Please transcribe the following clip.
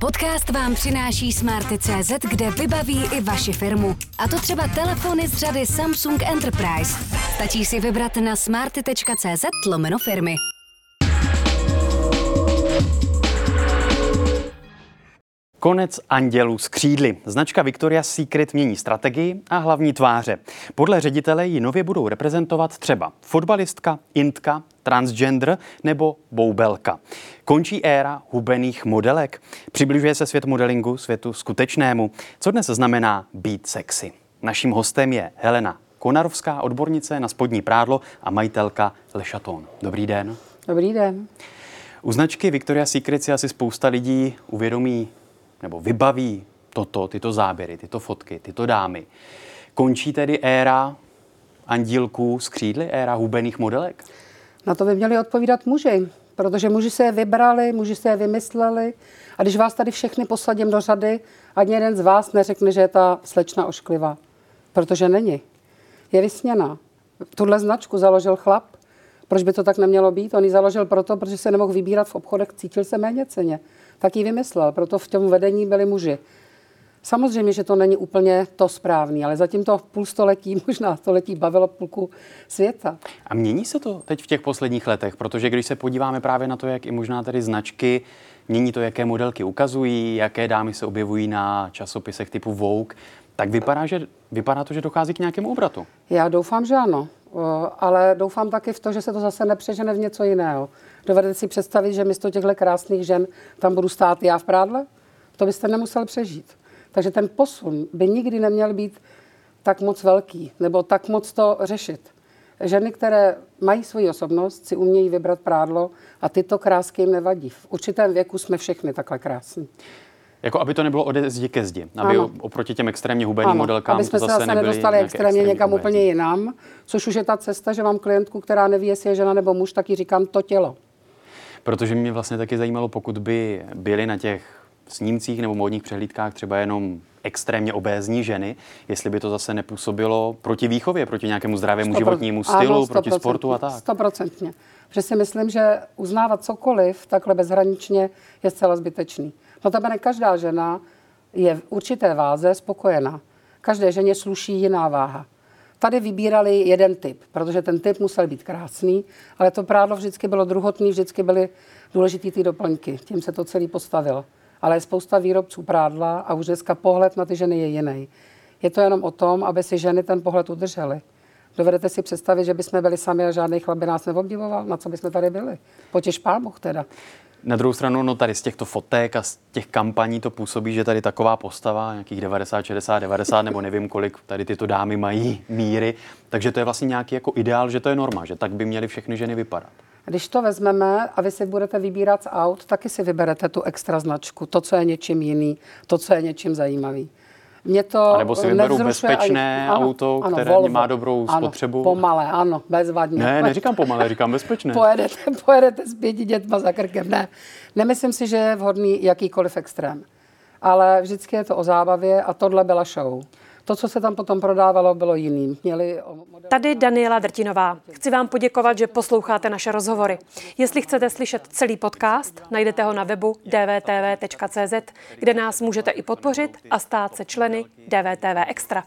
Podcast vám přináší Smarty.cz, kde vybaví i vaši firmu. A to třeba telefony z řady Samsung Enterprise. Stačí si vybrat na smarty.cz lomeno firmy. Konec andělů s křídly. Značka Victoria's Secret mění strategii a hlavní tváře. Podle ředitele ji nově budou reprezentovat třeba fotbalistka, intka, transgender nebo boubelka. Končí éra hubených modelek. Přibližuje se svět modelingu světu skutečnému. Co dnes znamená být sexy? Naším hostem je Helena Konarovská, odbornice na spodní prádlo a majitelka Le Chaton. Dobrý den. Dobrý den. U značky Victoria's Secret si asi spousta lidí uvědomí nebo vybaví toto, tyto záběry, tyto fotky, tyto dámy. Končí tedy éra andílků z křídly, éra hubených modelek? Na to by měli odpovídat muži, protože muži se je vybrali, muži se je vymysleli a když vás tady všechny posadím do řady, ani jeden z vás neřekne, že je ta slečna ošklivá, protože není. Je vysněná. Tuhle značku založil chlap. Proč by to tak nemělo být? On ji založil proto, protože se nemohl vybírat v obchodech, cítil se méně ceně tak ji vymyslel. Proto v tom vedení byli muži. Samozřejmě, že to není úplně to správné, ale zatím to půl století, možná století bavilo půlku světa. A mění se to teď v těch posledních letech? Protože když se podíváme právě na to, jak i možná tady značky mění to, jaké modelky ukazují, jaké dámy se objevují na časopisech typu Vogue, tak vypadá, že, vypadá to, že dochází k nějakému obratu. Já doufám, že ano. Ale doufám taky v to, že se to zase nepřežene v něco jiného. Dovedete si představit, že místo těchto krásných žen tam budu stát já v prádle? To byste nemusel přežít. Takže ten posun by nikdy neměl být tak moc velký, nebo tak moc to řešit. Ženy, které mají svoji osobnost, si umějí vybrat prádlo a tyto krásky jim nevadí. V určitém věku jsme všechny takhle krásní. Jako aby to nebylo ode zdi ke zdi, aby ano. oproti těm extrémně hubeným ano. modelkám aby jsme to zase, zase nedostali extrémně někam hubení. úplně jinam, což už je ta cesta, že mám klientku, která neví, jestli je žena nebo muž, tak ji říkám to tělo. Protože mě vlastně taky zajímalo, pokud by byly na těch snímcích nebo módních přehlídkách třeba jenom extrémně obézní ženy, jestli by to zase nepůsobilo proti výchově, proti nějakému zdravému 100%. životnímu stylu, ano, proti sportu a tak. Stoprocentně. Protože si myslím, že uznávat cokoliv takhle bezhraničně je zcela zbytečný. Notabene každá žena je v určité váze spokojená. Každé ženě sluší jiná váha. Tady vybírali jeden typ, protože ten typ musel být krásný, ale to prádlo vždycky bylo druhotný, vždycky byly důležitý ty doplňky. Tím se to celý postavilo. Ale je spousta výrobců prádla a už dneska pohled na ty ženy je jiný. Je to jenom o tom, aby si ženy ten pohled udržely. Dovedete si představit, že bychom byli sami a žádný chlap by nás neobdivoval? Na co bychom tady byli? Potěž pán teda. Na druhou stranu, no tady z těchto fotek a z těch kampaní to působí, že tady taková postava, nějakých 90, 60, 90 nebo nevím kolik tady tyto dámy mají míry, takže to je vlastně nějaký jako ideál, že to je norma, že tak by měly všechny ženy vypadat. Když to vezmeme a vy si budete vybírat z aut, taky si vyberete tu extra značku, to, co je něčím jiný, to, co je něčím zajímavý. Mě to a nebo si vyberu bezpečné ani, auto, ano, které Volvo, má dobrou ano, spotřebu. pomalé, ano, bezvadně. Ne, neříkám pomalé, říkám bezpečné. pojedete, pojedete s pěti dětma za krkem, ne. Nemyslím si, že je vhodný jakýkoliv extrém. Ale vždycky je to o zábavě a tohle byla show. To, co se tam potom prodávalo, bylo jiným. Měli Tady Daniela Drtinová. Chci vám poděkovat, že posloucháte naše rozhovory. Jestli chcete slyšet celý podcast, najdete ho na webu dvtv.cz, kde nás můžete i podpořit a stát se členy DVTV Extra.